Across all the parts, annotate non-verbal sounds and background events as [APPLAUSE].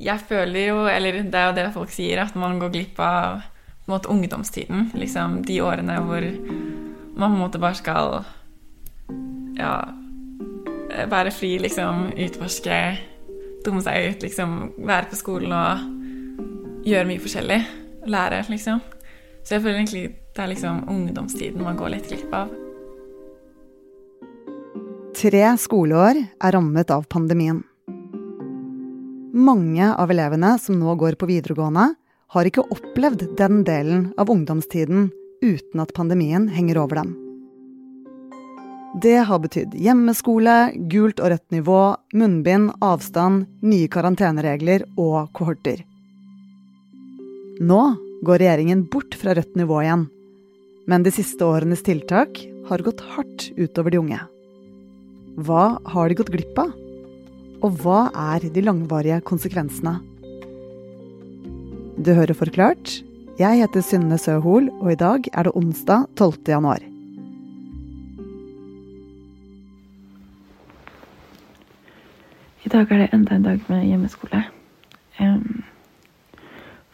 Jeg føler jo, eller det er jo det folk sier, at man går glipp av måte, ungdomstiden. Liksom de årene hvor man på en måte bare skal ja, være fri, liksom. Utforske, dumme seg ut, liksom. Være på skolen og gjøre mye forskjellig. Lære, liksom. Så jeg føler egentlig det er liksom ungdomstiden man går litt glipp av. Tre skoleår er rammet av pandemien. Mange av elevene som nå går på videregående, har ikke opplevd den delen av ungdomstiden uten at pandemien henger over dem. Det har betydd hjemmeskole, gult og rødt nivå, munnbind, avstand, nye karanteneregler og kohorter. Nå går regjeringen bort fra rødt nivå igjen. Men de siste årenes tiltak har gått hardt utover de unge. Hva har de gått glipp av? Og hva er de langvarige konsekvensene? Du hører Forklart. Jeg heter Synne Søhol, og i dag er det onsdag 12. januar. I dag er det enda en dag med hjemmeskole. Um,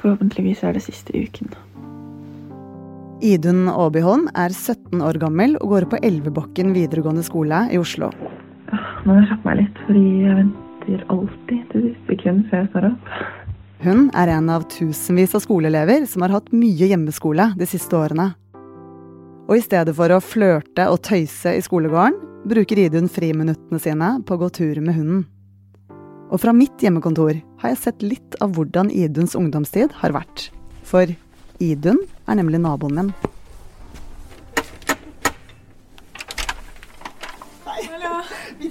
forhåpentligvis er det siste uken. Idun Aabyholm er 17 år gammel og går på Elvebakken videregående skole i Oslo. Må jeg slappe meg litt, fordi jeg venter alltid til siste sekund før jeg står opp. Hun er en av tusenvis av skoleelever som har hatt mye hjemmeskole de siste årene. Og i stedet for å flørte og tøyse i skolegården, bruker Idun friminuttene sine på å gå tur med hunden. Og fra mitt hjemmekontor har jeg sett litt av hvordan Iduns ungdomstid har vært. For Idun er nemlig naboen min.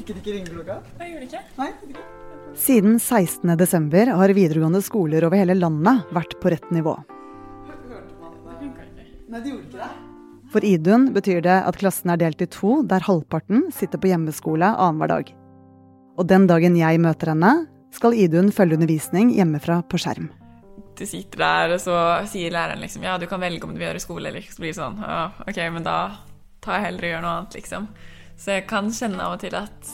Virket ikke ringeklokka? Jeg gjorde det ikke. Nei. Siden 16.12 har videregående skoler over hele landet vært på rett nivå. Nei, de gjorde ikke det. For Idun betyr det at klassen er delt i to, der halvparten sitter på hjemmeskole annenhver dag. Og den dagen jeg møter henne, skal Idun følge undervisning hjemmefra på skjerm. Du sitter der, og så sier læreren liksom ja, du kan velge om du vil gjøre skole eller ikke. Så blir det sånn ja, ok, men da tar jeg heller og gjør noe annet, liksom. Så jeg kan kjenne av og til at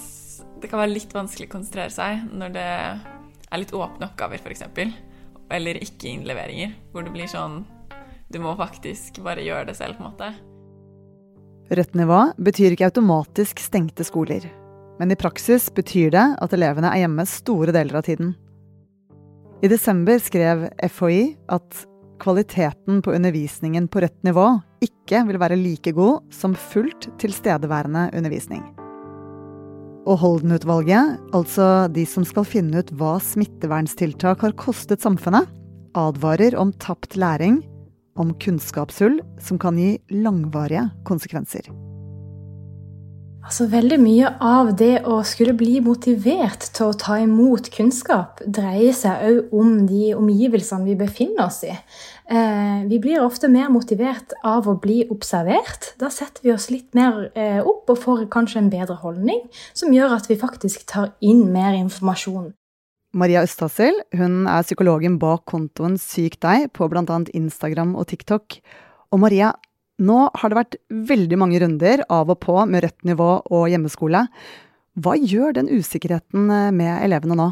det kan være litt vanskelig å konsentrere seg når det er litt åpne oppgaver, f.eks. Eller ikke innleveringer, hvor det blir sånn Du må faktisk bare gjøre det selv, på en måte. Rødt nivå betyr ikke automatisk stengte skoler. Men i praksis betyr det at elevene er hjemme store deler av tiden. I desember skrev FHI at kvaliteten på undervisningen på rødt nivå ikke vil være like god som fullt tilstedeværende undervisning. Og Holden-utvalget, altså de som skal finne ut hva smittevernstiltak har kostet samfunnet, advarer om tapt læring, om kunnskapshull som kan gi langvarige konsekvenser. Altså, veldig mye av det å skulle bli motivert til å ta imot kunnskap, dreier seg òg om de omgivelsene vi befinner oss i. Eh, vi blir ofte mer motivert av å bli observert. Da setter vi oss litt mer eh, opp og får kanskje en bedre holdning, som gjør at vi faktisk tar inn mer informasjon. Maria Østhassel hun er psykologen bak kontoen Syk deg på bl.a. Instagram og TikTok. Og Maria, nå har det vært veldig mange runder av og på med rødt nivå og hjemmeskole. Hva gjør den usikkerheten med elevene nå?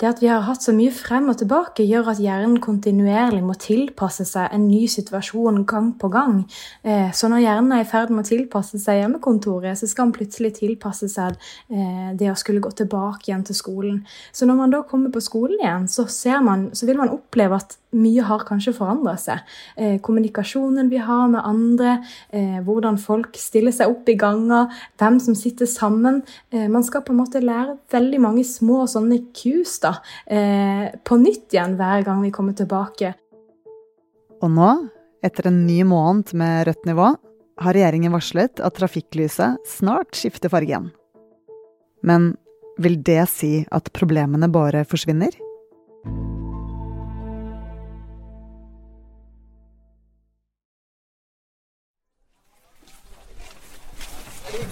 Det at vi har hatt så mye frem og tilbake, gjør at hjernen kontinuerlig må tilpasse seg en ny situasjon gang på gang. Eh, så når hjernen er i ferd med å tilpasse seg hjemmekontoret, så skal den plutselig tilpasse seg eh, det å skulle gå tilbake igjen til skolen. Så når man da kommer på skolen igjen, så, man, så vil man oppleve at mye har kanskje forandra seg. Eh, kommunikasjonen vi har med andre, hvordan folk stiller seg opp i ganger, hvem som sitter sammen. man skal på en måte lære veldig mange små sånne kurs da, eh, på nytt igjen hver gang vi kommer tilbake. Og nå, etter en ny måned med rødt nivå, har regjeringen varslet at trafikklyset snart skifter farge igjen. Men vil det si at problemene bare forsvinner?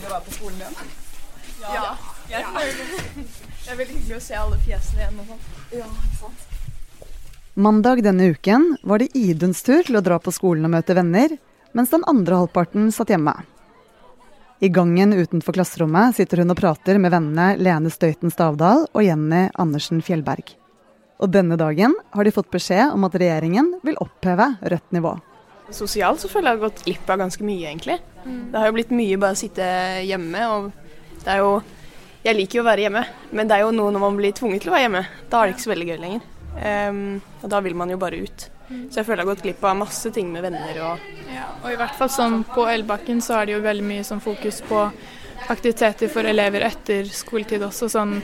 Hyggelig å være på skolen igjen? Ja. ja. Det er veldig hyggelig å se alle fjesene igjen og sånn. Ja, ikke sant. Mandag denne uken var det Iduns tur til å dra på skolen og møte venner, mens den andre halvparten satt hjemme. I gangen utenfor klasserommet sitter hun og prater med vennene Lene Støyten Stavdal og Jenny Andersen Fjellberg. Og denne dagen har de fått beskjed om at regjeringen vil oppheve rødt nivå. Sosialt så føler jeg har gått glipp av ganske mye, egentlig. Det har jo blitt mye bare å sitte hjemme, og det er jo Jeg liker jo å være hjemme, men det er jo noe når man blir tvunget til å være hjemme. Da er det ikke så veldig gøy lenger. Um, og da vil man jo bare ut. Så jeg føler jeg har gått glipp av masse ting med venner og Ja, og i hvert fall sånn på Elbakken så er det jo veldig mye sånn fokus på aktiviteter for elever etter skoletid også, sånn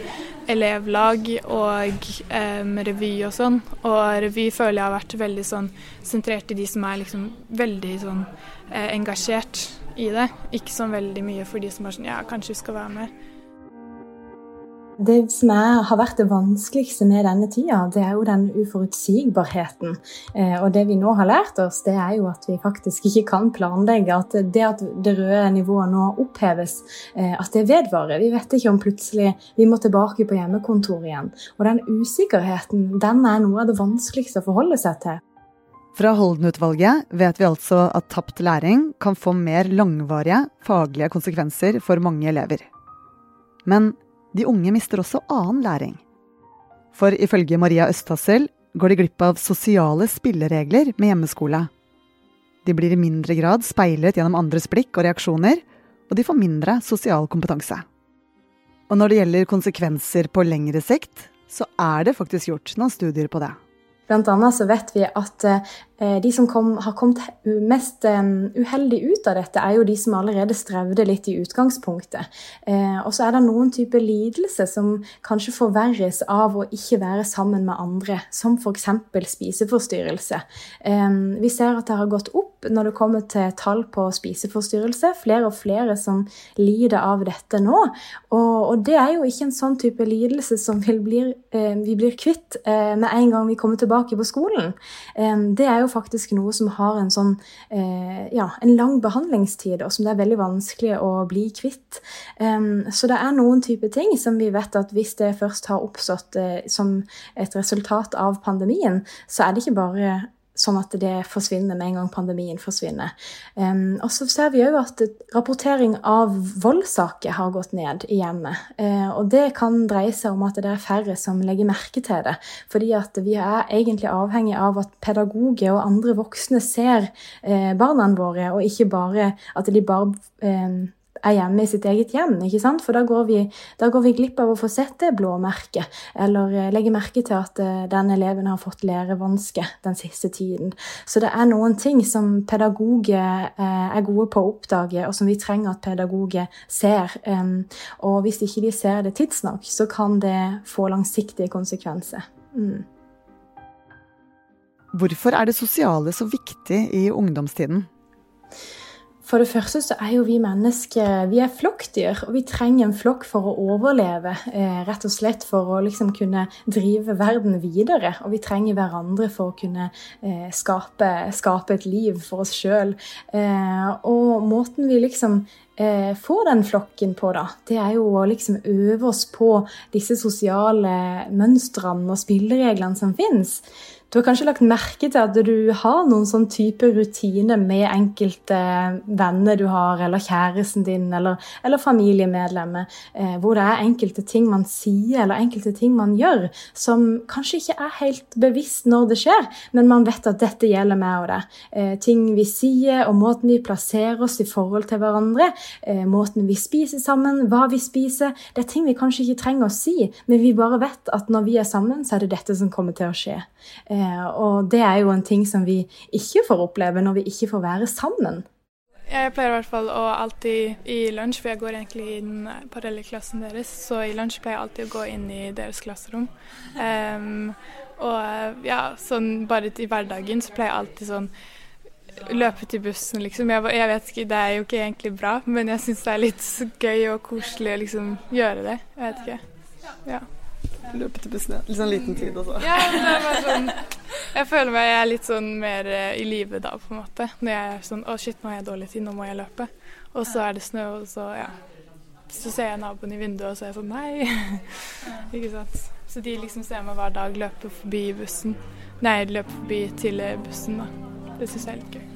elevlag og um, revy og sånn. Og revy føler jeg har vært veldig sånn sentrert i de som er liksom veldig sånn eh, engasjert i det. Ikke sånn veldig mye for de som er sånn ja, kanskje vi skal være med. Det som er, har vært det vanskeligste med denne tida, det er jo den uforutsigbarheten. Eh, og det vi nå har lært oss, det er jo at vi faktisk ikke kan planlegge. At det at det røde nivået nå oppheves, eh, at det vedvarer. Vi vet ikke om plutselig vi må tilbake på hjemmekontor igjen. Og den usikkerheten, den er noe av det vanskeligste å forholde seg til. Fra Holden-utvalget vet vi altså at tapt læring kan få mer langvarige faglige konsekvenser for mange elever. Men de unge mister også annen læring. For ifølge Maria Østhassel går de glipp av sosiale spilleregler med hjemmeskole. De blir i mindre grad speilet gjennom andres blikk og reaksjoner, og de får mindre sosial kompetanse. Og når det gjelder konsekvenser på lengre sikt, så er det faktisk gjort noen studier på det. Blant annet så vet vi at eh, de som kom, har kommet mest eh, uheldig ut av dette, er jo de som allerede strevde litt i utgangspunktet. Eh, og så er det noen typer lidelse som kanskje forverres av å ikke være sammen med andre, som f.eks. spiseforstyrrelse. Eh, vi ser at det har gått opp når det kommer til tall på spiseforstyrrelse. Flere og flere som lider av dette nå. Og, det er jo ikke en sånn type lidelse som vil bli, eh, vi blir kvitt eh, med en gang vi kommer tilbake på skolen. Eh, det er jo faktisk noe som har en sånn eh, ja, en lang behandlingstid, og som det er veldig vanskelig å bli kvitt. Um, så det er noen type ting som vi vet at hvis det først har oppstått eh, som et resultat av pandemien, så er det ikke bare sånn at det forsvinner med en gang pandemien forsvinner. Um, og så ser vi òg at rapportering av voldssaker har gått ned i hjemmet. Uh, og det kan dreie seg om at det er færre som legger merke til det. Fordi at vi er egentlig avhengig av at pedagoger og andre voksne ser uh, barna våre, og ikke bare at de bare um, er hjemme i sitt eget hjem. ikke sant? For da går, vi, da går vi glipp av å få sett det blåmerket, eller eh, legge merke til at eh, den eleven har fått lærevansker den siste tiden. Så det er noen ting som pedagoger eh, er gode på å oppdage, og som vi trenger at pedagoger ser. Og hvis ikke de ser det tidsnok, så kan det få langsiktige konsekvenser. Mm. Hvorfor er det sosiale så viktig i ungdomstiden? For det første så er jo vi mennesker vi er flokkdyr, og vi trenger en flokk for å overleve. Eh, rett og slett for å liksom kunne drive verden videre. Og vi trenger hverandre for å kunne eh, skape, skape, et liv for oss sjøl. Eh, og måten vi liksom får den flokken på, da, det er jo å liksom øve oss på disse sosiale mønstrene og spillereglene som fins. Du har kanskje lagt merke til at du har noen sånn type rutiner med enkelte venner du har, eller kjæresten din, eller, eller familiemedlemmer, eh, hvor det er enkelte ting man sier, eller enkelte ting man gjør, som kanskje ikke er helt bevisst når det skjer, men man vet at dette gjelder meg og deg. Eh, ting vi sier, og måten vi plasserer oss i forhold til hverandre, eh, måten vi spiser sammen, hva vi spiser, det er ting vi kanskje ikke trenger å si, men vi bare vet at når vi er sammen, så er det dette som kommer til å skje. Eh, og det er jo en ting som vi ikke får oppleve når vi ikke får være sammen. Jeg pleier i hvert fall å alltid i lunsj, for jeg går egentlig i den parallellklassen deres, så i lunsj pleier jeg alltid å gå inn i deres klasserom. Um, og ja, sånn bare i hverdagen så pleier jeg alltid sånn løpe til bussen, liksom. Jeg, jeg, vet ikke, det er jo ikke egentlig bra, men jeg syns det er litt gøy og koselig å liksom gjøre det. Jeg vet ikke. Ja. Løpe til bussen, ja. Litt sånn liten tid altså. Ja, det er bare sånn Jeg føler meg jeg er litt sånn mer eh, i live da, på en måte. Når jeg er sånn Å, shit, nå har jeg dårlig tid, nå må jeg løpe. Og så er det snø, og så, ja. Så ser jeg naboen i vinduet, og så er jeg sånn Nei. ikke sant. Så de liksom ser meg hver dag løpe forbi bussen. Nei, løpe forbi til bussen, da. Det syns jeg er litt gøy.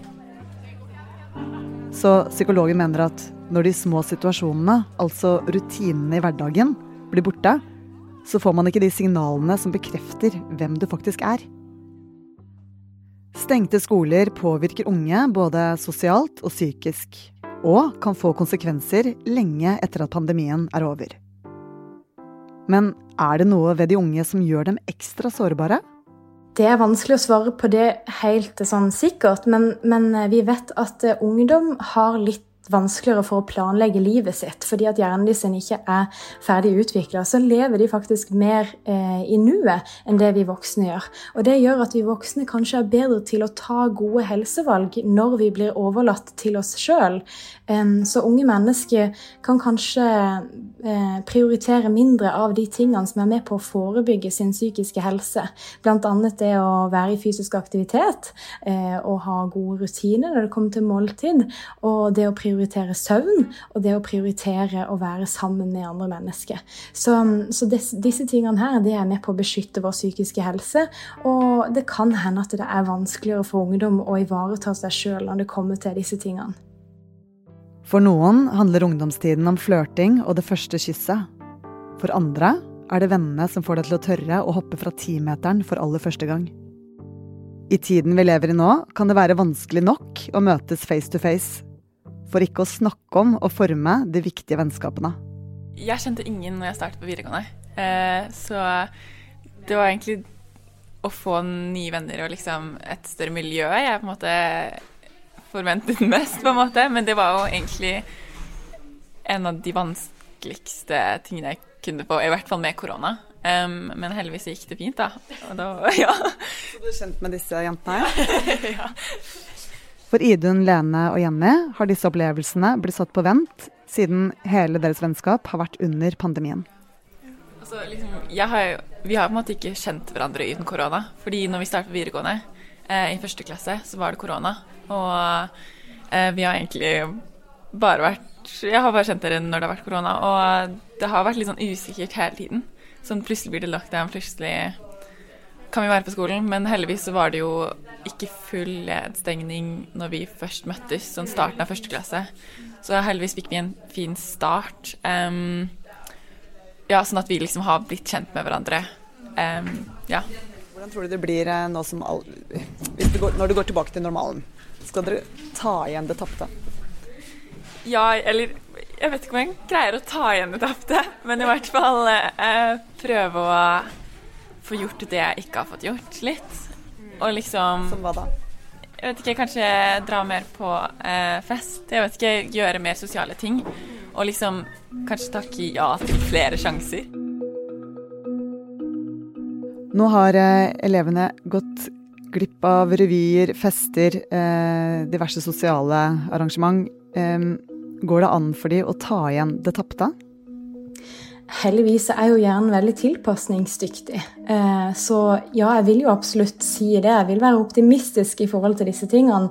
Så psykologen mener at når de små situasjonene, altså rutinene i hverdagen, blir borte, så får man ikke de signalene som bekrefter hvem du faktisk er. Stengte skoler påvirker unge både sosialt og psykisk, og kan få konsekvenser lenge etter at pandemien er over. Men er det noe ved de unge som gjør dem ekstra sårbare? Det er vanskelig å svare på det helt sånn sikkert, men, men vi vet at ungdom har litt vanskeligere for å planlegge livet sitt fordi at hjernen deres ikke er ferdig utvikla, så lever de faktisk mer eh, i nuet enn det vi voksne gjør. Og det gjør at vi voksne kanskje er bedre til å ta gode helsevalg når vi blir overlatt til oss sjøl. Um, så unge mennesker kan kanskje eh, prioritere mindre av de tingene som er med på å forebygge sin psykiske helse. Bl.a. det å være i fysisk aktivitet eh, og ha gode rutiner når det kommer til måltid. og det å prioritere prioritere søvn, og det å prioritere å være sammen med andre mennesker. Så, så disse, disse tingene her det er med på å beskytte vår psykiske helse. Og det kan hende at det er vanskeligere for ungdom å ivareta seg sjøl når det kommer til disse tingene. For noen handler ungdomstiden om flørting og det første kysset. For andre er det vennene som får deg til å tørre å hoppe fra timeteren for aller første gang. I tiden vi lever i nå, kan det være vanskelig nok å møtes face to face for ikke å snakke om og forme de viktige vennskapene. Jeg kjente ingen når jeg startet på videregående. Eh, så det var egentlig å få nye venner og liksom et større miljø jeg på en måte forventet [LAUGHS] mest, på en måte. Men det var jo egentlig en av de vanskeligste tingene jeg kunne få, i hvert fall med korona. Um, men heldigvis gikk det fint, da. da [LAUGHS] ja. Så du er kjent med disse jentene? [LAUGHS] ja. For Idun, Lene og Jenny har disse opplevelsene blitt satt på vent siden hele deres vennskap har vært under pandemien. Altså, liksom, har, vi har på en måte ikke kjent hverandre uten korona. Fordi når vi startet videregående, eh, i første klasse, så var det korona. Og eh, vi har egentlig bare vært Jeg har bare kjent dere når det har vært korona. Og det har vært litt sånn usikkert hele tiden. Sånn plutselig blir det lockdown, plutselig kan vi være på skolen. Men heldigvis så var det jo ikke full nedstengning når vi først møttes, sånn starten av første klasse. Så heldigvis fikk vi en fin start. Um, ja, sånn at vi liksom har blitt kjent med hverandre. Um, ja. Hvordan tror du det blir eh, nå som all, det går, når det går tilbake til normalen? Skal dere ta igjen det tapte? Ja, eller jeg vet ikke om jeg greier å ta igjen det tapte, men i hvert fall eh, prøve å få gjort det jeg ikke har fått gjort, litt. Og liksom Som hva da? Jeg vet ikke, kanskje dra mer på eh, fest. Jeg vet ikke, gjøre mer sosiale ting. Og liksom kanskje takke ja til flere sjanser. Nå har eh, elevene gått glipp av revyer, fester, eh, diverse sosiale arrangement. går det an for de å ta igjen det tapte? Heldigvis er jo hjernen veldig tilpasningsdyktig. Eh, så ja, jeg vil jo absolutt si det. Jeg vil være optimistisk i forhold til disse tingene.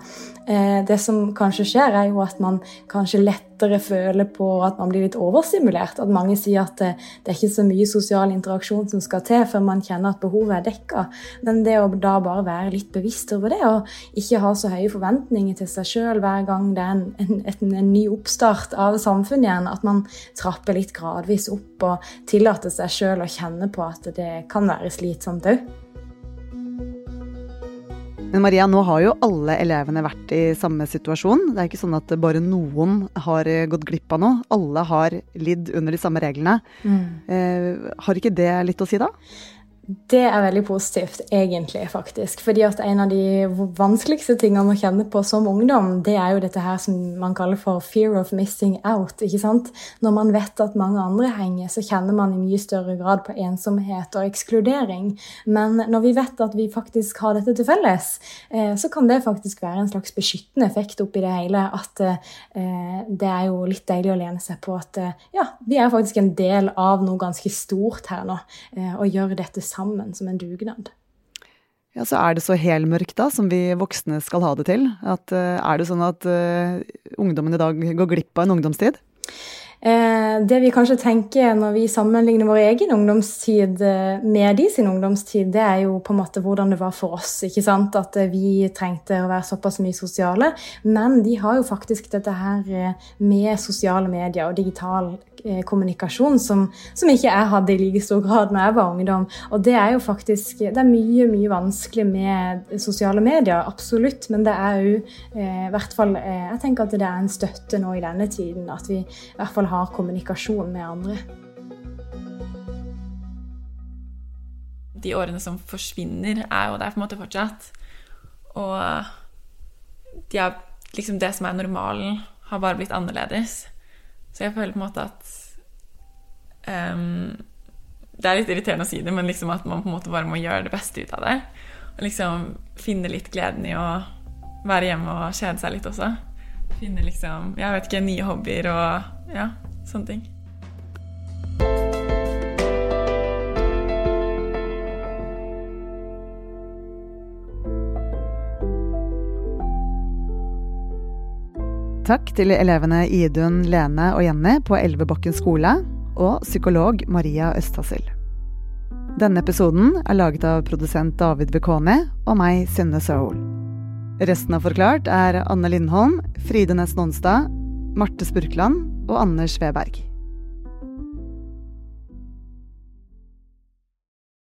Eh, det som kanskje skjer, er jo at man kanskje lettere føler på at man blir litt overstimulert. At mange sier at det, det er ikke så mye sosial interaksjon som skal til før man kjenner at behovet er dekka. Men det å da bare være litt bevisst over det, og ikke ha så høye forventninger til seg sjøl hver gang det er en, en, en, en ny oppstart av samfunnet igjen, at man trapper litt gradvis opp og tillater seg sjøl å kjenne på at det kan være slitsomt òg. Men Maria, nå har jo alle elevene vært i samme situasjon. Det er ikke sånn at bare noen har gått glipp av noe. Alle har lidd under de samme reglene. Mm. Eh, har ikke det litt å si, da? Det er veldig positivt, egentlig, faktisk. Fordi at en av de vanskeligste tingene å kjenne på som ungdom, det er jo dette her som man kaller for fear of missing out. ikke sant? Når man vet at mange andre henger, så kjenner man i mye større grad på ensomhet og ekskludering. Men når vi vet at vi faktisk har dette til felles, eh, så kan det faktisk være en slags beskyttende effekt oppi det hele. At eh, det er jo litt deilig å lene seg på at eh, ja, vi er faktisk en del av noe ganske stort her nå, og gjør dette sammen som en dugnad. Ja, Så er det så helmørkt da, som vi voksne skal ha det til? At, uh, er det sånn at uh, ungdommen i dag går glipp av en ungdomstid? Eh, det vi kanskje tenker når vi sammenligner vår egen ungdomstid eh, med de sin ungdomstid, det er jo på en måte hvordan det var for oss. ikke sant? At eh, vi trengte å være såpass mye sosiale. Men de har jo faktisk dette her med sosiale medier og digital kommunikasjon som, som ikke jeg hadde i like stor grad når jeg var ungdom. Og det er jo faktisk Det er mye, mye vanskelig med sosiale medier, absolutt. Men det er jo i hvert fall Jeg tenker at det er en støtte nå i denne tiden. At vi i hvert fall har kommunikasjon med andre. De årene som forsvinner, er jo der på en måte fortsatt. Og de er, liksom det som er normalen, har bare blitt annerledes. Så jeg føler på en måte at um, Det er litt irriterende å si det, men liksom at man på en måte bare må gjøre det beste ut av det. Og liksom finne litt gleden i å være hjemme og kjede seg litt også. Finne liksom Jeg vet ikke, nye hobbyer og ja, sånne ting. Takk til elevene Idun, Lene og Jenny på Elvebakken skole og psykolog Maria Østhassel. Denne episoden er laget av produsent David Bekoni og meg, Synne Søhol. Resten av Forklart er Anne Lindholm, Fride Næss Nonstad, Marte Spurkland og Anders Sveberg.